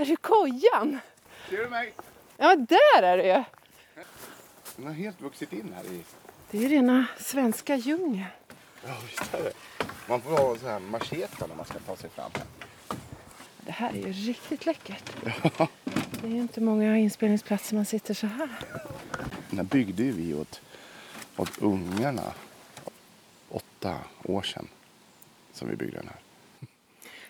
Är det kojan? Ser du mig? Ja, där är det ju. Den har helt vuxit in här i... Det är rena svenska djungeln. Ja, visst är det. Man får ha så här macheta när man ska ta sig fram. Det här är ju riktigt läckert. Det är inte många inspelningsplatser man sitter så här. Den här byggde ju vi åt, åt ungarna åtta år sedan. Som vi byggde den här.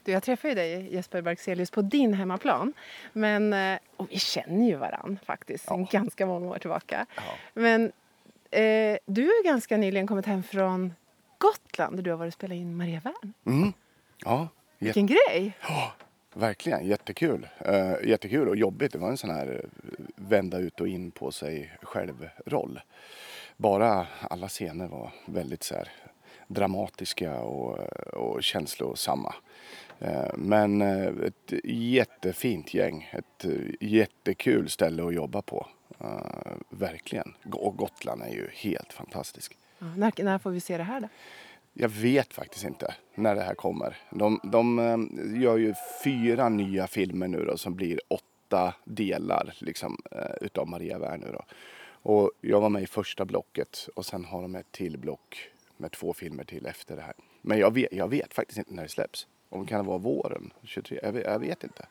Du, jag träffade ju dig Jesper Barkselius på din hemmaplan. Men, eh, och vi känner ju varann faktiskt Ja. ganska många år tillbaka. Ja. Men eh, du har ganska nyligen kommit hem från Gotland där du har varit och spelat in Maria Wern. Mm. Ja, Vilken grej! verkligen jättekul. Uh, jättekul och jobbigt. Det var en sån här eh, vända ut och in på sig själv-roll. Bara alla scener var väldigt så här, dramatiska och, och känslosamma. Eh, Men eh, ett jättefint gäng. Ett eh, jättekul ställe att jobba på. Verkligen. Och Gotland är ju helt fantastisk. Ja, när, när får vi se det här då? Jag vet faktiskt inte när det här kommer. De, de gör ju fyra nya filmer nu då som blir åtta delar liksom, utav Maria Wern nu då. Och jag var med i första blocket och sen har de ett till block med två filmer till efter det här. Men jag vet, jag vet faktiskt inte när det släpps. Om det kan vara våren 23. Jag vet, jag vet inte.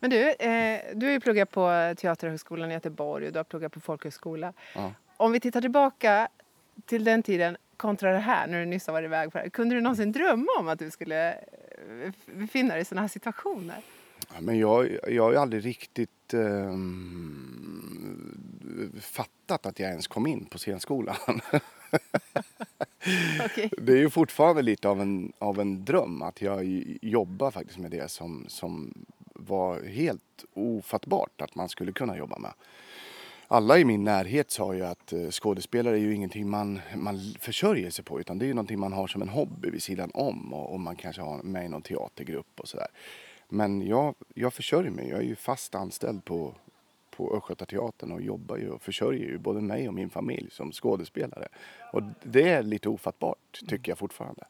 Men du, eh, du har ju pluggat på Teaterhögskolan i Göteborg och du har pluggat på folkhögskola. Ja. Om vi tittar tillbaka till den tiden kontra det här, när du nyss har varit iväg på det här. Kunde du någonsin drömma om att du skulle eh, befinna dig i sådana här situationer? Ja, Men jag, jag har ju aldrig riktigt ehm, fattat att jag ens kom in på scenskolan. okay. Det är ju fortfarande lite av en, av en dröm att jag jobbar faktiskt med det som, som var helt ofattbart att man skulle kunna jobba med. Alla i min närhet sa ju att eh, skådespelare är ju ingenting man, man försörjer sig på utan det är ju någonting man har som en hobby vid sidan om och, och man kanske har med i någon teatergrupp och sådär. Men jag, jag försörjer mig, jag är ju fast anställd på, på Östgötateatern och jobbar ju och försörjer ju både mig och min familj som skådespelare. Och det är lite ofattbart tycker jag fortfarande.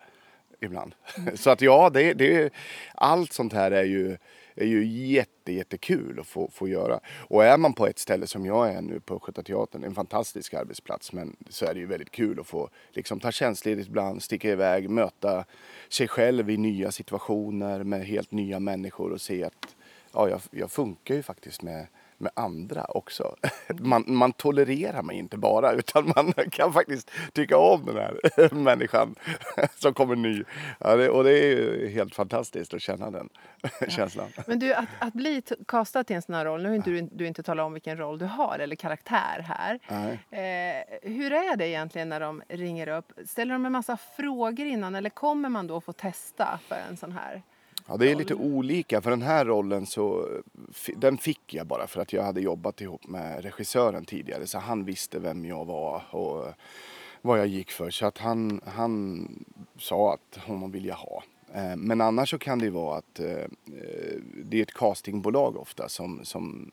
Ibland. Så att ja, det, det, allt sånt här är ju, är ju jätte, jättekul att få, få göra. Och är man på ett ställe som jag är nu på Östgötateatern, en fantastisk arbetsplats, men så är det ju väldigt kul att få liksom, ta tjänstledigt ibland, sticka iväg, möta sig själv i nya situationer med helt nya människor och se att ja, jag, jag funkar ju faktiskt med, med andra också. Man, man tolererar mig inte bara utan man kan faktiskt tycka om den här människan som kommer ny. Ja, det, och det är ju helt fantastiskt att känna den känslan. Men du, att, att bli castad till en sån här roll, nu har inte du, du inte talat om vilken roll du har eller karaktär här. Eh, hur är det egentligen när de ringer upp? Ställer de en massa frågor innan eller kommer man då få testa för en sån här? Ja, det är lite olika. För den här rollen så, den fick jag bara för att jag hade jobbat ihop med regissören tidigare. Så han visste vem jag var och vad jag gick för. Så att han, han sa att honom vill jag ha. Eh, Men annars så kan det vara att eh, eh, det är ett castingbolag ofta som, som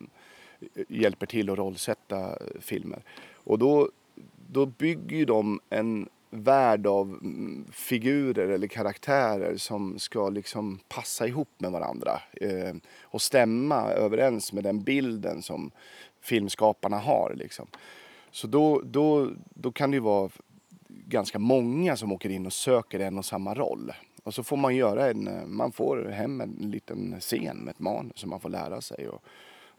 hjälper till att rollsätta filmer. Och då, då bygger de en värld av mm, figurer eller karaktärer som ska liksom passa ihop med varandra eh, och stämma överens med den bilden som filmskaparna har. Liksom. Så då, då, då kan det ju vara ganska många som åker in och söker en och samma roll. Och så får man göra en, man får hem en liten scen med ett manus som man får lära sig och,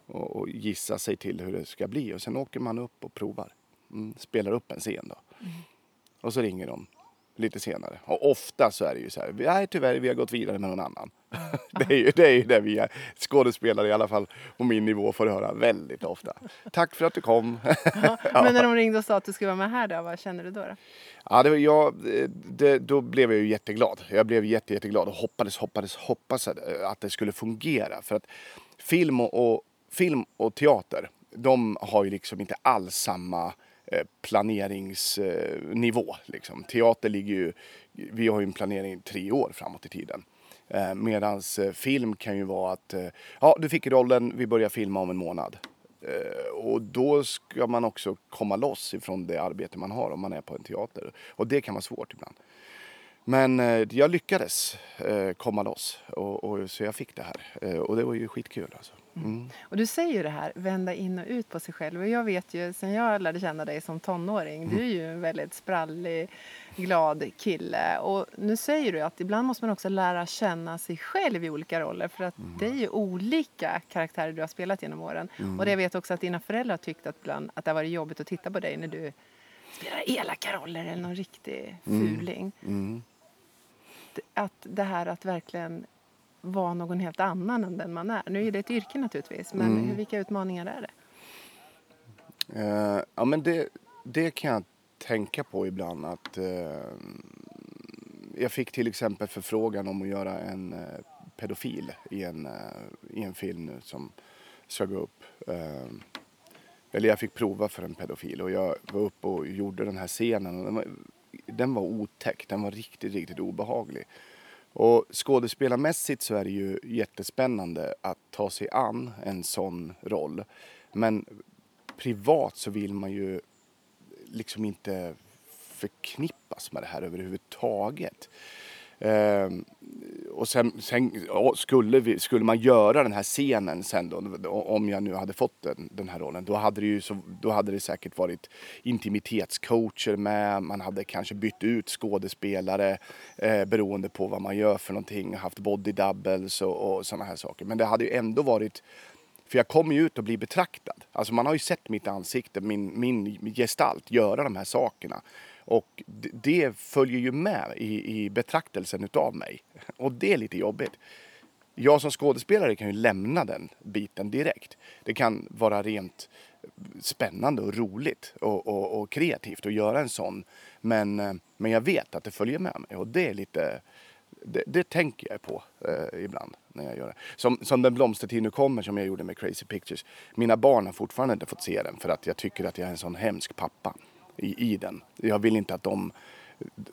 och, och gissa sig till hur det ska bli. Och sen åker man upp och provar. Mm, spelar upp en scen då. Mm. Och så ringer de lite senare. Och ofta så är det ju så här, nej tyvärr vi har gått vidare med någon annan. det, är ju, det är ju det vi är, skådespelare i alla fall på min nivå får höra väldigt ofta. Tack för att du kom. Men när de ringde och sa att du skulle vara med här då, vad känner du då? då? Ja, det var jag, det, då blev jag ju jätteglad. Jag blev jätte, jätteglad och hoppades, hoppades, hoppades att, det skulle fungera. För att film och, och, film och teater, de har ju liksom inte alls samma Eh, planeringsnivå. Liksom. Teater ligger ju, vi har ju en planering tre år framåt i tiden. Eh, Medan eh, film kan ju vara att, ja du fick rollen, vi börjar filma om en månad. Och då ska man också komma loss ifrån det arbete man har om man är på en teater. Och det kan vara svårt ibland. Men jag lyckades komma loss och, och, så jag fick det här. Och det var ju skitkul alltså. Mm. Och du säger ju det här, vända in och ut på sig själv. Och jag vet ju sen jag lärde känna dig som tonåring, du är ju en väldigt sprallig, glad kille. Och nu säger du att ibland måste man också lära känna sig själv i olika roller. För att det är ju olika karaktärer du har spelat genom åren. Och det jag vet också att dina föräldrar har tyckt att, ibland, att det har varit jobbigt att titta på dig när du spelar elaka roller eller någon riktig fuling. Mm. Att det här att verkligen vara någon helt annan än den man är. Nu är det ett yrke naturligtvis, men Mm. vilka utmaningar är det? Eh, ja men det, det kan jag tänka på ibland att eh, jag fick till exempel förfrågan om att göra en eh, pedofil i en, i en film nu som ska gå upp. Eller jag fick prova för en pedofil och jag var uppe och gjorde den här scenen och den var, den var otäck, den var riktigt, riktigt obehaglig. Och skådespelarmässigt så är det ju jättespännande att ta sig an en sån roll. Men privat så vill man ju liksom inte förknippas med det här överhuvudtaget. Ehm, och sen, sen ja, skulle, vi, skulle man göra den här scenen sen då, om jag nu hade fått den, den här rollen, då hade, det ju så, då hade det säkert varit intimitetscoacher med, man hade kanske bytt ut skådespelare eh, beroende på vad man gör för någonting, haft body doubles och, och sådana här saker. Men det hade ju ändå varit för jag kommer ju ut och blir betraktad. Alltså man har ju sett mitt ansikte, min, min gestalt göra de här sakerna. Och det, följer ju med i, i betraktelsen utav mig. Och det är lite jobbigt. Jag som skådespelare kan ju lämna den biten direkt. Det kan vara rent spännande och roligt och, och, och kreativt att göra en sån. Men, eh, men jag vet att det följer med mig och det är lite det, det tänker jag på eh, ibland när jag gör det. Som, som den blomstertid nu kommer som jag gjorde med Crazy Pictures. Mina barn har fortfarande inte fått se den för att jag tycker att jag är en sån hemsk pappa i, i den. Jag vill inte att de,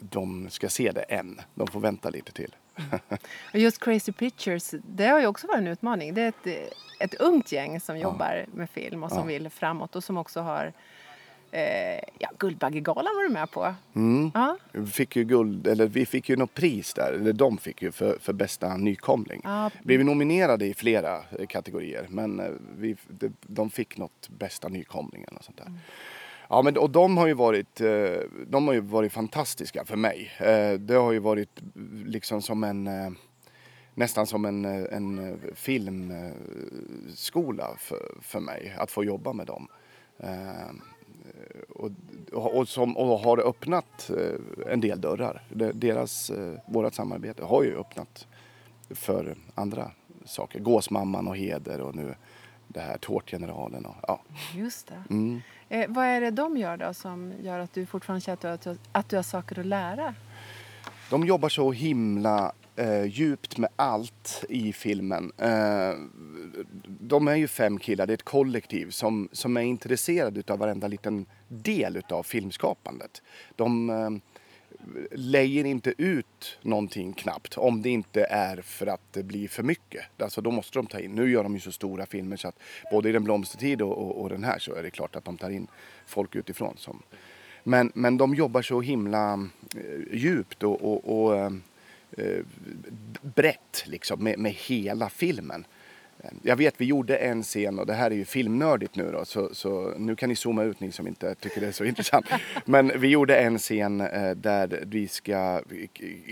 de ska se det än. De får vänta lite till. Och just Crazy Pictures, det har ju också varit en utmaning. Det är ett, ett ungt gäng som jobbar med film och som Ja. vill framåt och som också har eh, ja, Guldbaggegalan var du med på. Mm. Ja, Vi fick ju guld, eller vi fick ju något pris där, eller de fick ju för, för bästa nykomling. ja, Blev nominerade i flera eh, kategorier men eh, vi, de, fick något bästa nykomling eller något sånt där. Ja men och de har ju varit, eh, de har ju varit fantastiska för mig. Eh, Det har ju varit liksom som en eh, nästan som en, en filmskola för, för mig att få jobba med dem. Och, och, som, och har öppnat en del dörrar. Deras, vårat samarbete har ju öppnat för andra saker. Gåsmamman och Heder och nu det här Tårtgeneralen. Och, ja. just det. mm. Eh, vad är det de gör då som gör att du fortfarande känner att du, har- att du har saker att lära? De jobbar så himla eh, djupt med allt i filmen. Eh, de är ju fem killar, det är ett kollektiv som, som är intresserade av varenda liten del av filmskapandet. De eh, lejer inte ut någonting knappt om det inte är för att det blir för mycket. Alltså då måste de ta in. Nu gör de ju så stora filmer så att både i Den blomstertid och, och, och den här så är det klart att de tar in folk utifrån som men, men de jobbar så himla eh, djupt och, och, och eh, eh, brett liksom med, med hela filmen. Jag vet vi gjorde en scen och det här är ju filmnördigt nu då så, så nu kan ni zooma ut ni som inte tycker det är så intressant. Men vi gjorde en scen eh, där vi ska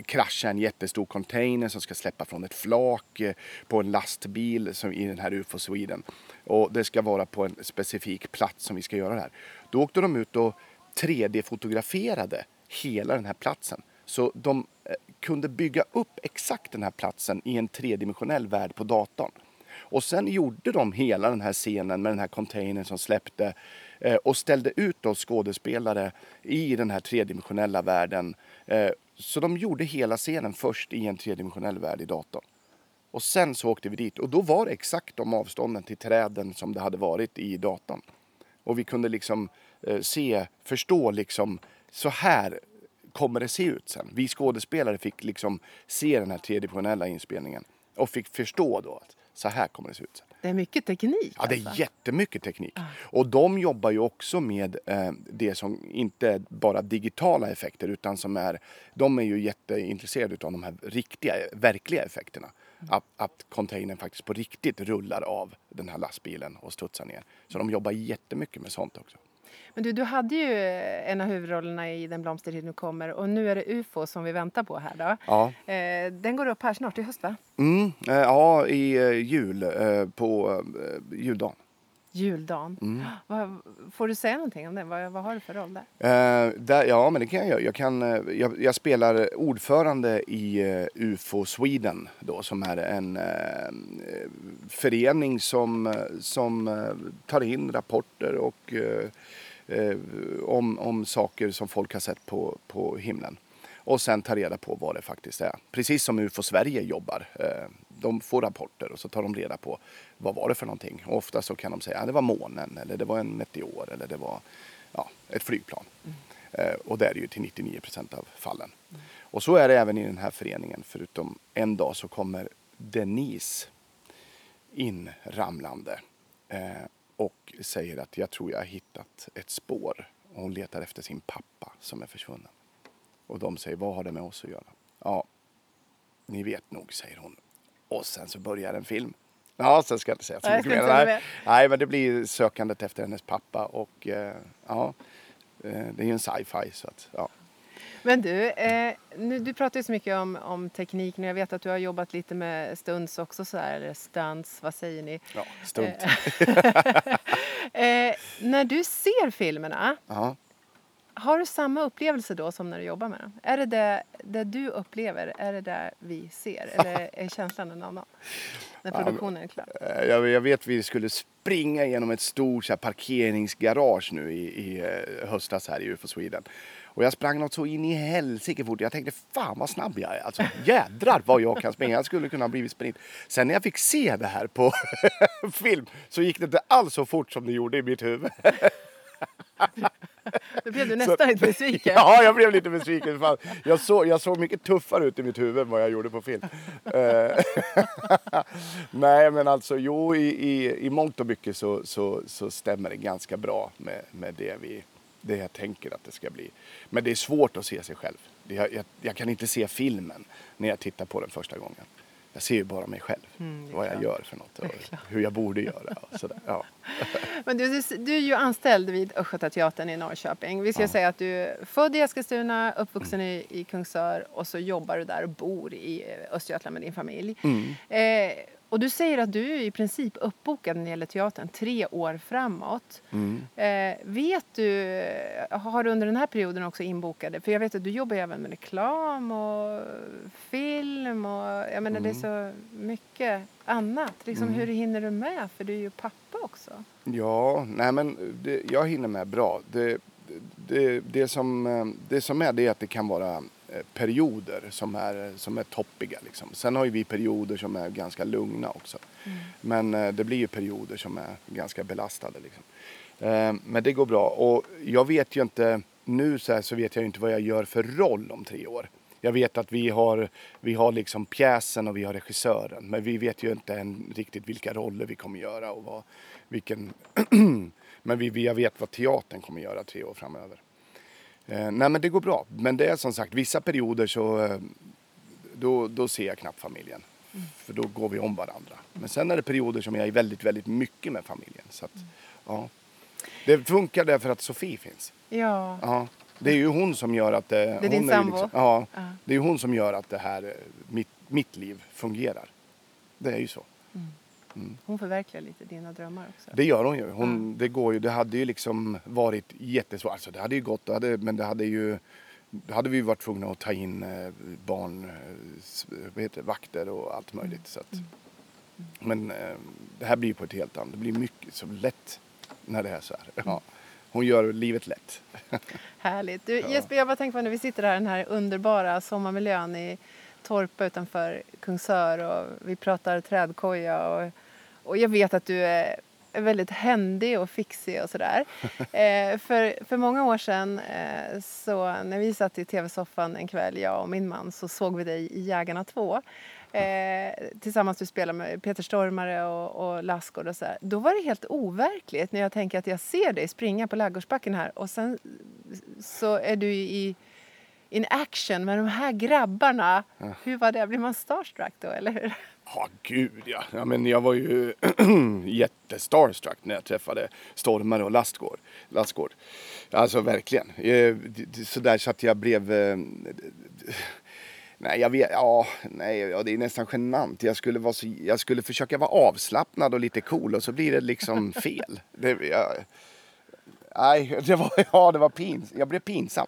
krascha en jättestor container som ska släppa från ett flak eh, på en lastbil som i den här UFO Sweden. Och det ska vara på en specifik plats som vi ska göra det här. Då åkte de ut och 3D-fotograferade hela den här platsen. Så de eh, kunde bygga upp exakt den här platsen i en tredimensionell värld på datorn. Och sen gjorde de hela den här scenen med den här containern som släppte eh, och ställde ut oss skådespelare i den här tredimensionella världen. Eh, så de gjorde hela scenen först i en tredimensionell värld i datorn. Och sen så åkte vi dit och då var det exakt de avstånden till träden som det hade varit i datorn. Och vi kunde liksom eh, se, förstå liksom, så här kommer det se ut sen. Vi skådespelare fick liksom se den här tredimensionella inspelningen och fick förstå då att så här kommer det se ut. Det är mycket teknik. Ja, det är alltså. jättemycket teknik. Och de jobbar ju också med eh, det som inte är bara digitala effekter utan som är, de är ju jätteintresserade av de här riktiga, verkliga effekterna. Att, att containern faktiskt på riktigt rullar av den här lastbilen och studsar ner. Så de jobbar jättemycket med sånt också. Men du, du hade ju en av huvudrollerna i Den blomstertid nu kommer och nu är det UFO som vi väntar på här då. Ja, Eh, den går upp här snart i höst va? mm, eh, ja i eh, jul, eh, på eh, juldagen. Juldagen. Mm. Vad, får du säga någonting om den? Vad, vad har du för roll där? Eh, där, ja, men det kan jag göra. Jag, kan, eh, jag, jag spelar ordförande i eh, UFO Sweden då, som är en eh, förening som, som eh, tar in rapporter och, om, om saker som folk har sett på, på himlen. Och sen ta reda på vad det faktiskt är. Precis som UFO Sverige jobbar. Eh, de får rapporter och så tar de reda på vad var det för någonting. Och ofta så kan de säga att ja, det var månen eller det var en meteor eller det var ja, ett flygplan. Mm. och det är det ju till 99 procent av fallen. Och så är det även i den här föreningen. Förutom en dag så kommer Denise in ramlande eh, och säger att jag tror jag har hittat ett spår. Och hon letar efter sin pappa som är försvunnen. Och de säger, vad har det med oss att göra? Ja, ni vet nog, säger hon. Och sen så börjar en film. Ja, sen ska jag inte säga så mycket mer. Nej. Nej, men det blir sökandet efter hennes pappa och eh, ja, eh, det är ju en sci-fi så att ja. Men du, eh, nu, du pratar ju så mycket om, om teknik nu. Jag vet att du har jobbat lite med stunts också så här, eller stunts, vad säger ni? ja stunt. Eh, när du ser filmerna, Ja. Har du samma upplevelse då som när du jobbar med dem? Är det det, det du upplever, är det det vi ser? Eller är känslan en annan? När produktionen är klar? Eh, Jag, jag vet vi skulle springa genom ett stort så här, parkeringsgarage nu i, i eh, höstas här i UFO Sweden. Och jag sprang något så in i helsike fort. Jag tänkte fan vad snabb jag är. Alltså jädrar vad jag kan springa. Jag skulle kunna ha blivit sprint. Sen när jag fick se det här på film så gick det inte alls så fort som det gjorde i mitt huvud. Då blev du nästan lite besviken. Ja, jag blev lite besviken. Fan, jag, såg, jag såg mycket tuffare ut i mitt huvud än vad jag gjorde på film. Eh, Nej, men alltså jo, i, i, i mångt och mycket så, så, så stämmer det ganska bra med, med det, vi, det jag tänker att det ska bli. Men det är svårt att se sig själv. Jag, jag, jag kan inte se filmen när jag tittar på den första gången. Jag ser ju bara mig själv, Mm, vad jag gör för något och hur jag borde göra. Sådär. Ja. Men du, du, är ju anställd vid Östgötateatern i Norrköping. Vi ska Ja. säga att du är född i Eskilstuna, uppvuxen i, i Kungsör och så jobbar du där och bor i eh, Östergötland med din familj. Mm. Eh, och du säger att du är i princip uppbokad när det gäller teatern tre år framåt. Mm. Eh, vet du, har du under den här perioden också inbokade, för jag vet att du jobbar även med reklam och film och jag menar det är så mycket annat. Liksom, Hur hinner du med? För du är ju pappa också. Ja, nej men det, jag hinner med bra. Det, det, det, som, eh, det som är det är att det kan vara eh, perioder som är, som är toppiga. Liksom. Sen har ju vi perioder som är ganska lugna också. Men eh, det blir ju perioder som är ganska belastade. Liksom. Eh, Men det går bra. Och jag vet ju inte, nu så, så vet jag ju inte vad jag gör för roll om tre år. Jag vet att vi har, vi har liksom pjäsen och vi har regissören. Men vi vet ju inte än riktigt vilka roller vi kommer göra och vad, vilken... men vi, jag vet vad teatern kommer göra tre år framöver. Eh, nej men det går bra. Men det är som sagt vissa perioder så eh, då, då ser jag knappt familjen. För då går vi om varandra. Men sen är det perioder som jag är väldigt, väldigt mycket med familjen. Så att, ja. Det funkar därför att Sofie finns. Ja. Ja. Det är ju hon som gör att det... Det är hon din sambo? ja, Ja. det är ju hon som gör att det här, eh, mitt, mitt liv fungerar. Det är ju så. Hon förverkligar lite dina drömmar också. Det gör hon ju. Hon, Det går ju. Det hade ju liksom varit jättesvårt. Alltså det hade ju gått, hade, men det hade ju... Då hade vi varit tvungna att ta in eh, barn, eh, vad heter vakter och allt möjligt. Så att, Men eh, det här blir på ett helt annat, det blir mycket så lätt när det är så här. Ja. Hon gör livet lätt. Härligt. Du, Jesper, jag bara tänker på när vi sitter här i den här underbara sommarmiljön i Torpa utanför Kungsör och vi pratar trädkoja och, och jag vet att du är väldigt händig och fixig och sådär. Eh, för, för många år sedan, eh, så när vi satt i tv-soffan en kväll, jag och min man, så såg vi dig i Jägarna 2. Eh, tillsammans du spelar med Peter Stormare och, och Lassgård och så här. Då var det helt overkligt när jag tänker att jag ser dig springa på Laggårdsbacken här och sen så är du i in action med de här grabbarna. Ja. Hur var det? Blir man starstruck då, eller hur? Ja, gud ja. ja men jag var ju jättestarstruck när jag träffade Stormare och Lastgård. Lastgård. Alltså verkligen. Eh, Sådär så att jag blev... Eh, nej, jag vet, ja, nej, ja, det är nästan genant. Jag skulle, vara så, jag skulle försöka vara avslappnad och lite cool och så blir det liksom fel. Det, jag, nej, det var, ja, det var pins, jag blev pinsam.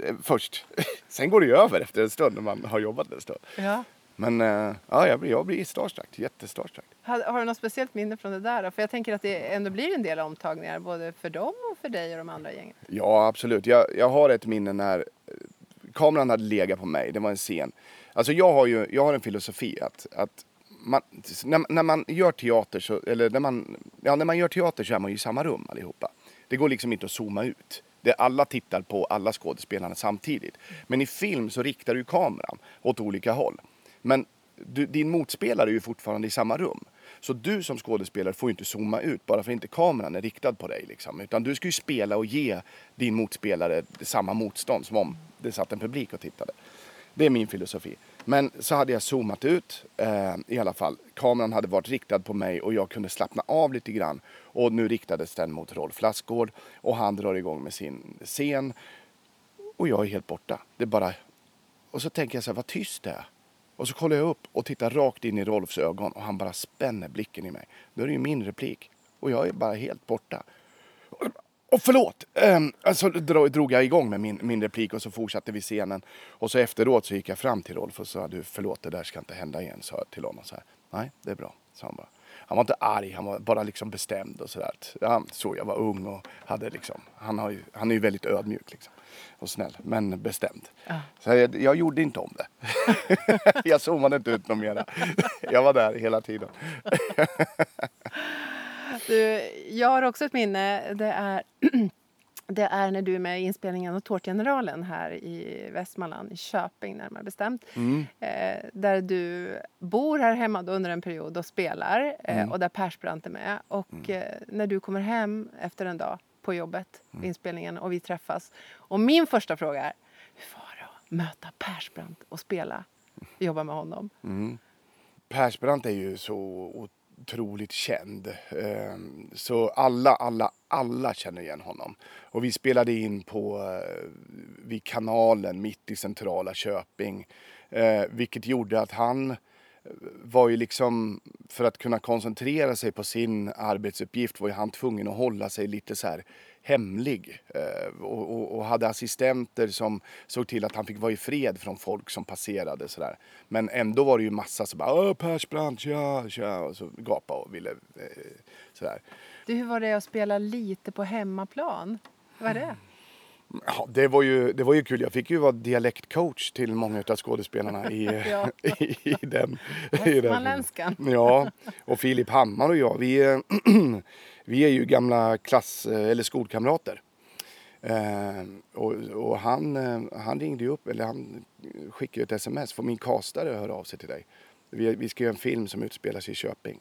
Eh, först. Sen går det ju över efter en stund när man har jobbat en stund. Ja. Men äh, ja, jag blir, jag blir starstruck, jättestarstruck. Har, har, du något speciellt minne från det där? Då? För jag tänker att det ändå blir en del omtagningar både för dem och för dig och de andra gängen. Ja, absolut. Jag, jag har ett minne när eh, kameran hade legat på mig. Det var en scen. Alltså jag har ju jag har en filosofi att, att man, när, när, man gör teater så, eller när man, ja, när man gör teater så är man ju i samma rum allihopa. Det går liksom inte att zooma ut. Det alla tittar på alla skådespelarna samtidigt. Men i film så riktar du kameran åt olika håll. Men du, din motspelare är ju fortfarande i samma rum. Så du som skådespelare får ju inte zooma ut bara för att inte kameran är riktad på dig. Liksom. Utan du ska ju spela och ge din motspelare samma motstånd som om det satt en publik och tittade. Det är min filosofi. Men så hade jag zoomat ut eh, i alla fall. Kameran hade varit riktad på mig och jag kunde slappna av lite grann. Och nu riktades den mot Rolf Lassgård och han drar igång med sin scen. Och jag är helt borta. Det bara... Och så tänker jag så här, vad tyst det är. Och så kollar jag upp och tittar rakt in i Rolfs ögon och han bara spänner blicken i mig. Då är det ju min replik. Och jag är bara helt borta. Och förlåt! Um, alltså drog jag igång med min, min replik och så fortsatte vi scenen. Och så efteråt så gick jag fram till Rolf och sa du förlåt det där ska inte hända igen. Sa jag till honom så här. Nej det är bra, sa han bara. Han var inte arg, han var bara liksom bestämd och sådär. Han såg jag var ung och hade liksom, han, har ju, han är ju väldigt ödmjuk liksom. Och snäll, men bestämd. Ja. Så jag, jag, gjorde inte om det. jag zoomade inte ut något mera. jag var där hela tiden. du, jag har också ett minne. Det är Det är när du är med i inspelningen av Tårtgeneralen här i Västmanland, i Köping närmare bestämt. Mm. Eh, där du bor här hemma under en period och spelar eh, mm. och där Persbrandt är med. Och mm. eh, när du kommer hem efter en dag på jobbet, mm. inspelningen och vi träffas. Och min första fråga är, hur var det att möta Persbrandt och spela, jobba med honom? Mm. Persbrandt är ju så otroligt känd. Ehm, så alla, alla, alla känner igen honom. Och vi spelade in på, eh, vid kanalen mitt i centrala Köping. Eh, vilket gjorde att han eh, var ju liksom, för att kunna koncentrera sig på sin arbetsuppgift var ju han tvungen att hålla sig lite så här hemlig eh, och, och, och, hade assistenter som såg till att han fick vara i fred från folk som passerade sådär. Men ändå var det ju massa som bara Persbrandt, tja, tja och så gapade och ville eh, sådär. Du, hur var det att spela lite på hemmaplan? Var det? Ja, det, var ju, det var ju kul. Jag fick ju vara dialektcoach till många av skådespelarna i, i, i den. Västmanländskan. Ja, och Filip Hammar och jag, vi, vi är ju gamla klass eller skolkamrater. Eh, och, och han, han ringde ju upp, eller han skickade ett sms. Får min kastare höra av sig till dig? Vi, vi ska göra en film som utspelar sig i Köping.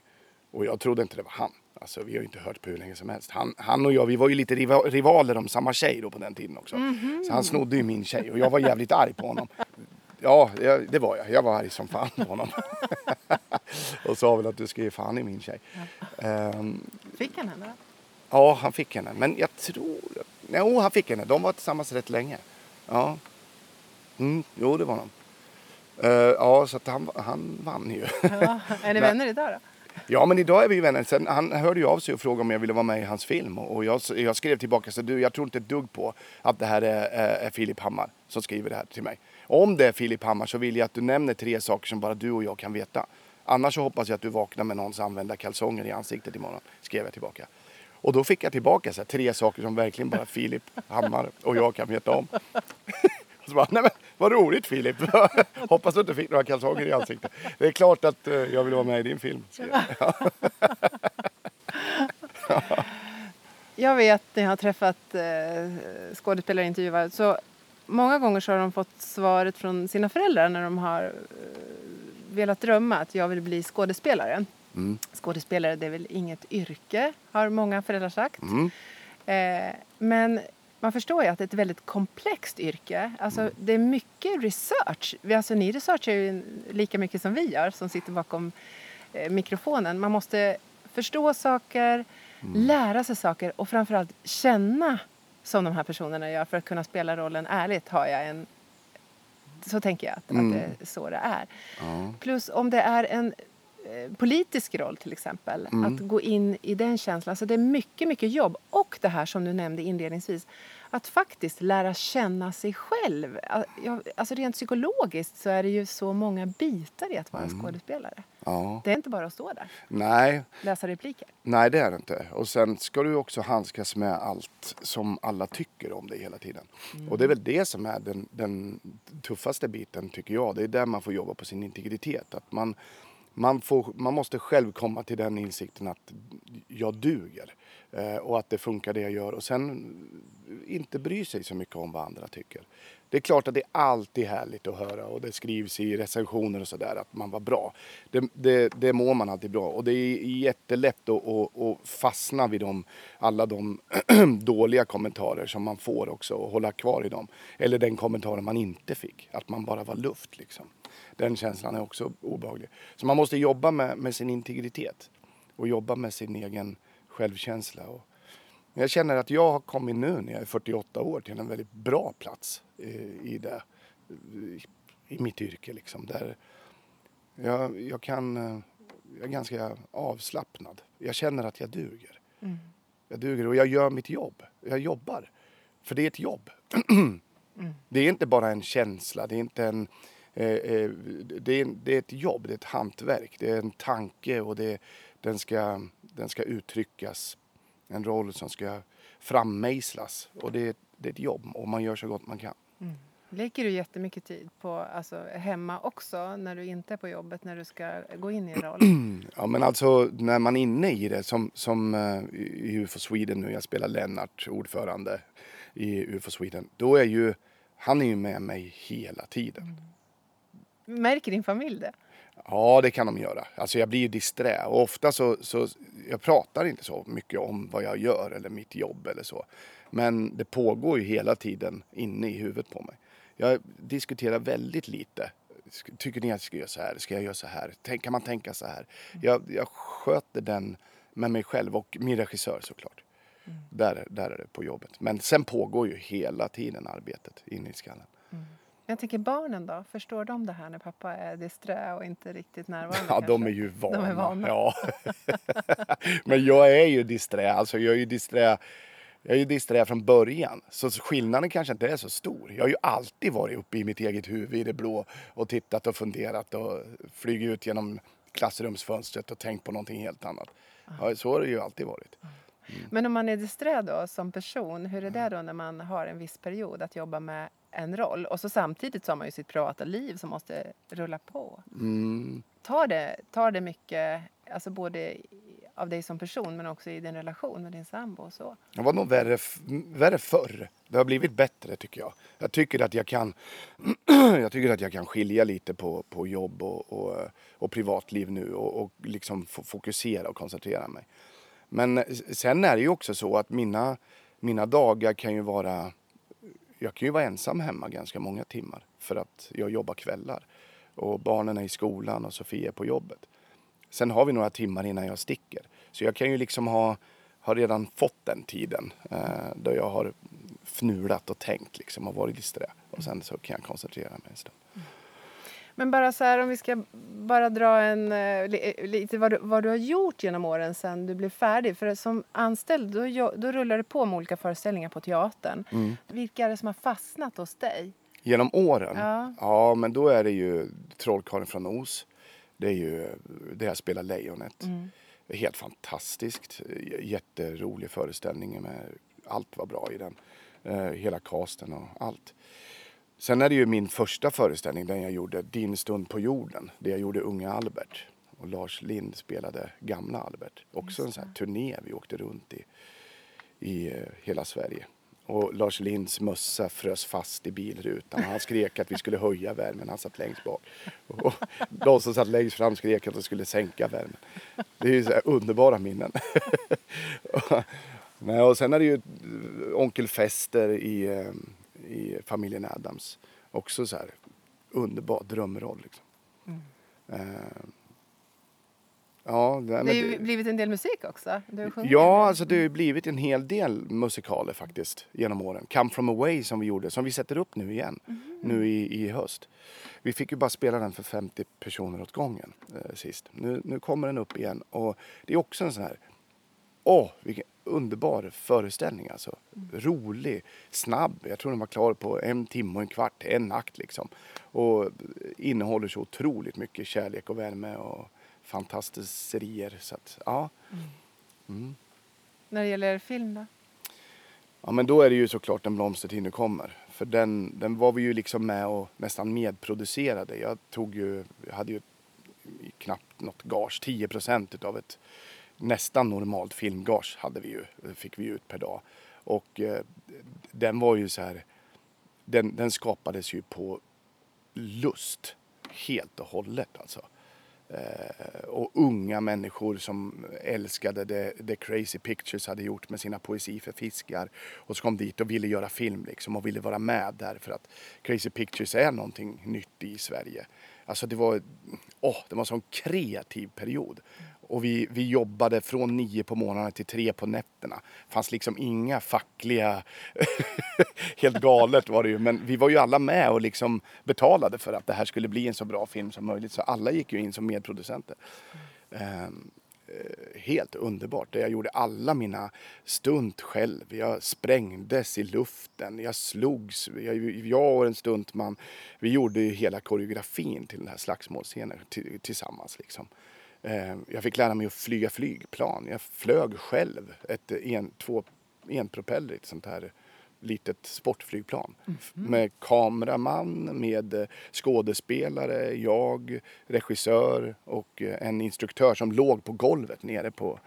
Och jag trodde inte det var han. Alltså, vi har ju inte hört på hur länge som helst. Han, han och jag, vi var ju lite rivaler om samma tjej då på den tiden också. Mm -hmm. Så han snodde ju min tjej och jag var jävligt arg på honom. Ja, det var jag. Jag var arg som fan på honom. och sa väl att du ska ge fan i min tjej. Um, fick han henne? Ja, han fick henne. Men jag tror... Jo, han fick henne. De var tillsammans rätt länge. Ja. Mm, jo, det var de. Uh, ja, så att han, han vann ju. Ja. Är ni vänner idag då? Ja, men idag är vi vänner. Sen, han hörde ju av sig och frågade om jag ville vara med i hans film. Och jag, jag skrev tillbaka så du, jag tror inte ett dugg på att det här är, är, är Filip Hammar som skriver det här till mig. Om det är Filip Hammar så vill jag att du nämner tre saker som bara du och jag kan veta. Annars så hoppas jag att du vaknar med någons använda kalsonger i ansiktet imorgon, skrev jag tillbaka. Och då fick jag tillbaka så här, tre saker som verkligen bara Filip Hammar och jag kan veta om. och så bara, nej men vad roligt Filip! Hoppas du inte fick några kalsonger i ansiktet. Det är klart att eh, jag vill vara med i din film. jag vet när jag har träffat eh, skådespelare och intervjuare så många gånger så har de fått svaret från sina föräldrar när de har eh, velat drömma att jag vill bli skådespelare. Mm. Skådespelare det är väl inget yrke har många föräldrar sagt. Mm. Eh, men man förstår ju att det är ett väldigt komplext yrke. Alltså, det är mycket research. Vi, alltså, ni researchar ju lika mycket som vi gör som sitter bakom eh, mikrofonen. Man måste förstå saker, lära sig saker och framförallt känna som de här personerna gör för att kunna spela rollen ärligt har jag en så tänker jag att, Mm. att det är så det är. Ja. Plus om det är en eh, politisk roll till exempel, Mm. att gå in i den känslan. Alltså det är mycket, mycket jobb. Och det här som du nämnde inledningsvis, att faktiskt lära känna sig själv. Alltså rent psykologiskt så är det ju så många bitar i att vara Mm. skådespelare. ja. Det är inte bara att stå där, Nej, läsa repliker. nej det är det inte. Och sen ska du också handskas med allt som alla tycker om dig hela tiden. Och det är väl det som är den, den tuffaste biten tycker jag. Det är där man får jobba på sin integritet. Att man, man, får, man måste själv komma till den insikten att jag duger. Eh, och att det funkar det jag gör. Och sen eh, inte bry sig så mycket om vad andra tycker. Det är klart att det är alltid härligt att höra och det skrivs i recensioner och sådär att man var bra. Det, det, det mår man alltid bra och det är jättelätt att, att, att fastna vid de, alla de dåliga kommentarer som man får också och hålla kvar i dem. Eller den kommentaren man inte fick, att man bara var luft liksom. Den känslan är också obehaglig. Så man måste jobba med, med sin integritet och jobba med sin egen självkänsla. Och men jag känner att jag har kommit nu när jag är 48 år till en väldigt bra plats i, i det. I, mitt yrke liksom. Där jag, jag kan... eh, Jag är ganska avslappnad. Jag känner att jag duger. Jag duger och jag gör mitt jobb. Jag jobbar. För det är ett jobb. Det är inte bara en känsla. Det är inte en... Eh, eh, det, är, det är ett jobb, det är ett hantverk. Det är en tanke och det, den, ska, den ska uttryckas. En roll som ska frammejslas. Och det, är- det är ett jobb och man gör så gott man kan. Lägger du jättemycket tid på alltså, hemma också när du inte är på jobbet, när du ska gå in i en roll? Ja men alltså när man är inne i det som, som eh, i UFO Sweden nu, jag spelar Lennart, ordförande i UFO Sweden. Då är ju, han är ju med mig hela tiden. Märker din familj det? Ja, det kan de göra. Alltså jag blir ju disträ och ofta så, så jag pratar inte så mycket om vad jag gör eller mitt jobb eller så. Men det pågår ju hela tiden inne i huvudet på mig. Jag diskuterar väldigt lite. Tycker ni att jag ska göra så här? Ska jag göra så här? Tänk, kan man tänka så här? Jag, jag sköter den med mig själv och min regissör såklart. Där, där är det på jobbet. Men sen pågår ju hela tiden arbetet inne i skallen. Jag tänker barnen då, förstår de det här när pappa är disträ och inte riktigt närvarande? Ja, de kanske? är ju vana. De är vana. Ja. Men jag är ju disträ. Alltså jag är ju disträ. Jag är ju disträ från början. Så skillnaden kanske inte är så stor. Jag har ju alltid varit uppe i mitt eget huvud i det blå och tittat och funderat och flugit ut genom klassrumsfönstret och tänkt på någonting helt annat. Ja, så har det ju alltid varit. Men om man är disträ då som person, hur är det då när man har en viss period att jobba med en roll och så samtidigt så har man ju sitt privata liv som måste rulla på. Mm. Tar det, tar det mycket, alltså både av dig som person men också i din relation med din sambo och så? Det var nog värre, värre förr. Det har blivit bättre tycker jag. Jag tycker att jag kan, jag tycker att jag kan skilja lite på, på jobb och, och, och privatliv nu och, och liksom fokusera och koncentrera mig. Men sen är det ju också så att mina, mina dagar kan ju vara... Jag kan ju vara ensam hemma ganska många timmar för att jag jobbar kvällar. Och barnen är i skolan och Sofia är på jobbet. Sen har vi några timmar innan jag sticker. Så jag kan ju liksom ha, ha redan fått den tiden eh, då jag har fnulat och tänkt liksom och varit disträ. Och sen så kan jag koncentrera mig en stund. Men bara så här om vi ska bara dra en eh, eh, lite vad du, vad du har gjort genom åren sedan du blev färdig. För som anställd då, då rullar det på med olika föreställningar på teatern. Mm. Vilka är det som har fastnat hos dig? Genom åren? Ja. ja, men då är det ju Trollkarlen från Oz. Det är ju det jag spelar Lejonet. Är Helt fantastiskt. Jätterolig föreställning. Med, allt var bra i den. Eh, hela casten och allt. Sen är det ju min första föreställning, den jag gjorde, Din stund på jorden. Det jag gjorde Unga Albert. Och Lars Lind spelade Gamla Albert. Också en sån här turné vi åkte runt i, i eh, hela Sverige. Och Lars Linds mössa frös fast i bilrutan. Han skrek att vi skulle höja värmen, han satt längst bak. Och de som satt längst fram skrek att de skulle sänka värmen. Det är ju så underbara minnen. Och sen är det ju eh, onkel Fester i, eh, i familjen Adams. Också så här underbar drömroll. Liksom. Mm. Ja, det, det har ju blivit en del musik också. ja, alltså det har blivit en hel del musikaler faktiskt genom åren. Come from away som vi gjorde, som vi sätter upp nu igen, mm. nu i, i höst. Vi fick ju bara spela den för 50 personer åt gången eh, sist. Nu, nu kommer den upp igen och det är också en sån här, åh vilken underbar föreställning alltså. Mm. Rolig, snabb. Jag tror den var klar på en timme och en kvart, en akt liksom. Och innehåller så otroligt mycket kärlek och värme och fantastiserier. Så att, ja. Mm. Mm. När det gäller film då? Ja men då är det ju såklart En blomstertid nu kommer. För den, den var vi ju liksom med och nästan medproducerade. Jag tog ju, jag hade ju knappt något gage, 10 procent utav ett nästan normalt filmgage hade vi ju, fick vi ut per dag. Och eh, den var ju så här, den, den skapades ju på lust helt och hållet alltså. Eh, och unga människor som älskade det, det Crazy Pictures hade gjort med sina poesi för fiskar. Och så kom dit och ville göra film liksom och ville vara med där för att Crazy Pictures är någonting nytt i Sverige. Alltså det var, åh, det var en sån kreativ period. Och vi, vi jobbade från nio på morgonen till tre på nätterna. Det fanns liksom inga fackliga... Helt galet var det ju. Men vi var ju alla med och liksom betalade för att det här skulle bli en så bra film som möjligt. Så alla gick ju in som medproducenter. Um, helt underbart. Jag gjorde alla mina stunt själv. Jag sprängdes i luften, jag slogs. Jag, jag och en stuntman, vi gjorde hela koreografin till den här slagsmålscenen tillsammans. Liksom. Eh, jag fick lära mig att flyga flygplan. Jag flög själv ett en, två enpropellrigt sånt här litet sportflygplan. Mm -hmm. Med kameraman, med skådespelare, jag, regissör och en instruktör som låg på golvet nere på,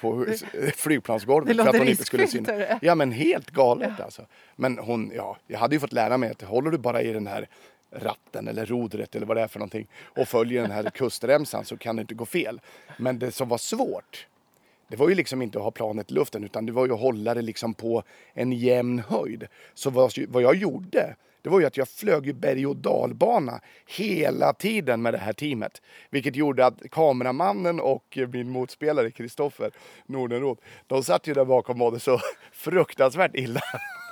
på flygplansgolvet. Det för att hon inte skulle synas. Ja men helt galet ja. alltså. Men hon, ja, jag hade ju fått lära mig att håller du bara i den här ratten eller rodret eller vad det är för någonting och följer den här kustremsan så kan det inte gå fel. Men det som var svårt det var ju liksom inte att ha planet i luften utan det var ju att hålla det liksom på en jämn höjd. Så vad, vad jag gjorde det var ju att jag flög ju berg och dalbana hela tiden med det här teamet. Vilket gjorde att kameramannen och min motspelare Kristoffer Nordenroth, de satt ju där bakom och mådde så fruktansvärt illa.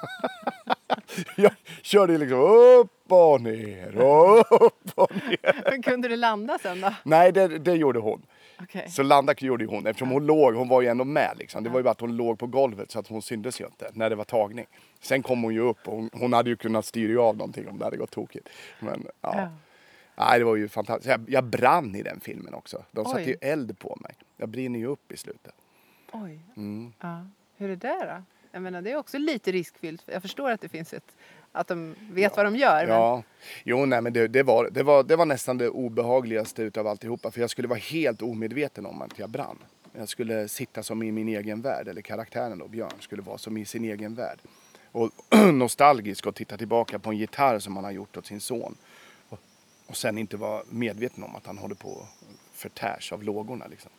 jag körde liksom upp och ner och upp och ner. Men kunde du landa sen då? Nej, det, det gjorde hon. Okay. Så landa gjorde hon eftersom hon låg, hon var ju ändå med liksom. Det var ju bara att hon låg på golvet så att hon syntes ju inte när det var tagning. Sen kom hon ju upp och hon, hon hade ju kunnat styra av någonting om det hade gått tokigt. Men ja. ja. Nej, det var ju fantastiskt. Jag, jag brann i den filmen också. De satte ju eld på mig. Jag brinner ju upp i slutet. Oj. Mm. Ja. Hur är det då? Jag menar, det är också lite riskfyllt. Jag förstår att det finns ett att de vet ja. vad de gör. Men... Ja, jo nej men det, det, var, det, var, det var nästan det obehagligaste utav alltihopa. För jag skulle vara helt omedveten om att jag brann. Jag skulle sitta som i min egen värld, eller karaktären då, Björn, skulle vara som i sin egen värld. Och nostalgisk och titta tillbaka på en gitarr som han har gjort åt sin son. Och, sen inte vara medveten om att han håller på förtärs av lågorna liksom.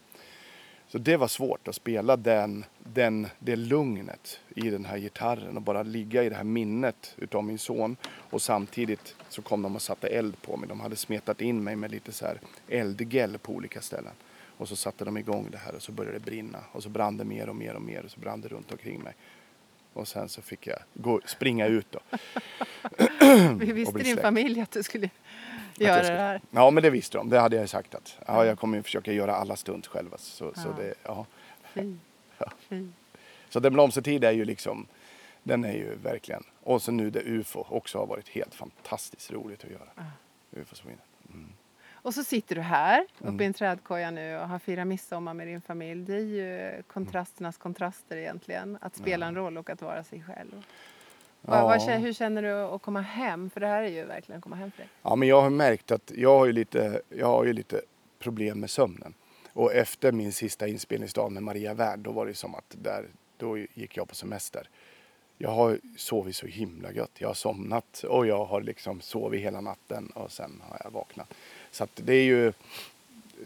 Så det var svårt att spela den, den, det lugnet i den här gitarren och bara ligga i det här minnet utav min son. Och samtidigt så kom de och satte eld på mig. De hade smetat in mig med lite så här eldgäll på olika ställen. Och så satte de igång det här och så började det brinna. Och så brann det mer och mer och mer och så brann det runt omkring mig. Och sen så fick jag gå, springa ut då. Visste din familj att du skulle göra det här? Ja, men det visste de. Det hade jag sagt att ja, jag kommer försöka göra alla stunt själva. Så, ja. så det, ja. ja. Så Den blomstertid är ju liksom, den är ju verkligen. Och så nu det UFO också har varit helt fantastiskt roligt att göra. Ja. UFO mm. Och så sitter du här uppe mm. i en trädkoja nu och har firat midsommar med din familj. Det är ju kontrasternas kontraster egentligen. Att spela en roll och att vara sig själv. Ja. Vad, hur känner du att komma hem? För det här är ju verkligen att komma hem för dig. Ja, men jag har märkt att jag har ju lite, jag har ju lite problem med sömnen. Och efter min sista inspelningsdag med Maria Värd, då var det som att där, då gick jag på semester. Jag har sovit så himla gött. Jag har somnat och jag har liksom sovit hela natten och sen har jag vaknat. Så att det är ju,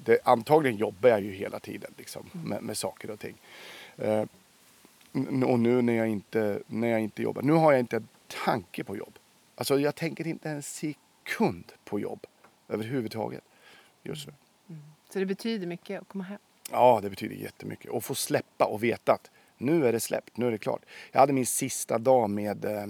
det, antagligen jobbar jag ju hela tiden liksom, med, med saker och ting. Och nu när jag, inte, när jag inte jobbar, nu har jag inte en tanke på jobb. Alltså jag tänker inte en sekund på jobb överhuvudtaget just nu. Så det betyder mycket att komma hem. Ja, det betyder jättemycket. Och få släppa och veta att nu är det släppt, nu är det klart. Jag hade min sista dag med eh,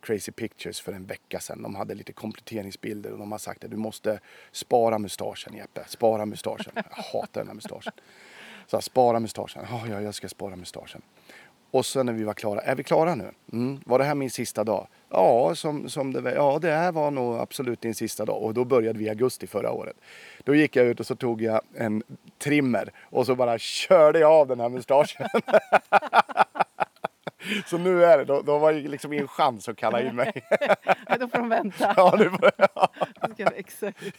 Crazy Pictures för en vecka sedan. De hade lite kompletteringsbilder och de har sagt att du måste spara mustaschen Jeppe, spara mustaschen. Jag hatar den här mustaschen. Så här, spara mustaschen, ja, ja, jag ska spara mustaschen. Och sen när vi var klara, är vi klara nu? Mm. Var det här min sista dag? Ja, som, som det, ja, det här var nog absolut din sista dag. Och då började vi i augusti förra året. Då gick jag ut och så tog jag en trimmer och så bara körde jag av den här mustaschen. så nu är det, då, då var det liksom ingen chans att kalla in mig. Ja, då får de vänta. ja, nu får jag. Växa ut.